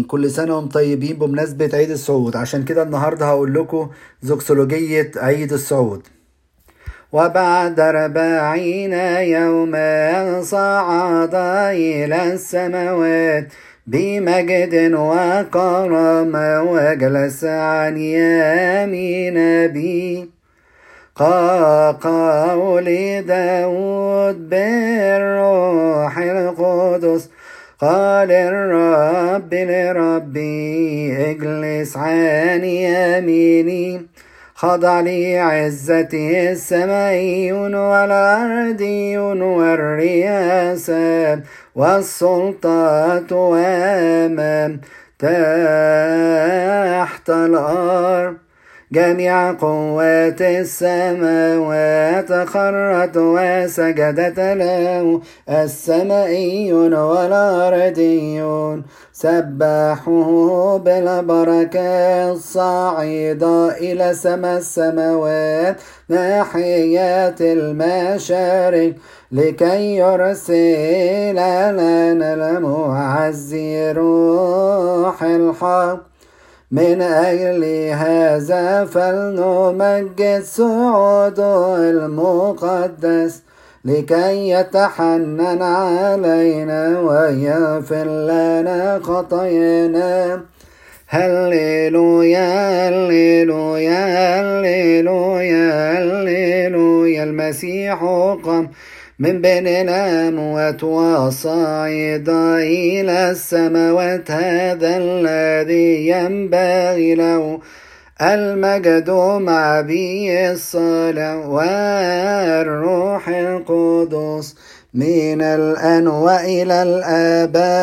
كل سنة وأنتم طيبين بمناسبة عيد الصعود. عشان كده النهاردة هقول لكم زوكسولوجية عيد الصعود. وبعد أربعين يوما صعد إلى السماوات بمجد وكرم وجلس عن يمين أبي قول داود بالروح القدس قال الرب لربي اجلس عن يميني خضع لي عزتي السمائيون والأرضيون والرياسات والسلطات وأمام تحت الأرض. جميع قوات السماوات خرت وسجدت له السمائيون والأرضيون. سبحوه بالبركة الصاعدة إلى سما السماوات ناحية المشارق لكي يرسل لنا المعزي روح الحق. من أجل هذا فلنمجد صعوده المقدس لكي يتحنن علينا ويغفر لنا خطايانا. هللويا هللويا هللويا هللويا المسيح قام. من بين الأموات وصعد إلى السماوات هذا الذي ينبغي له. المجد مع بي الصلاة والروح القدس من الآن وإلى الآباء.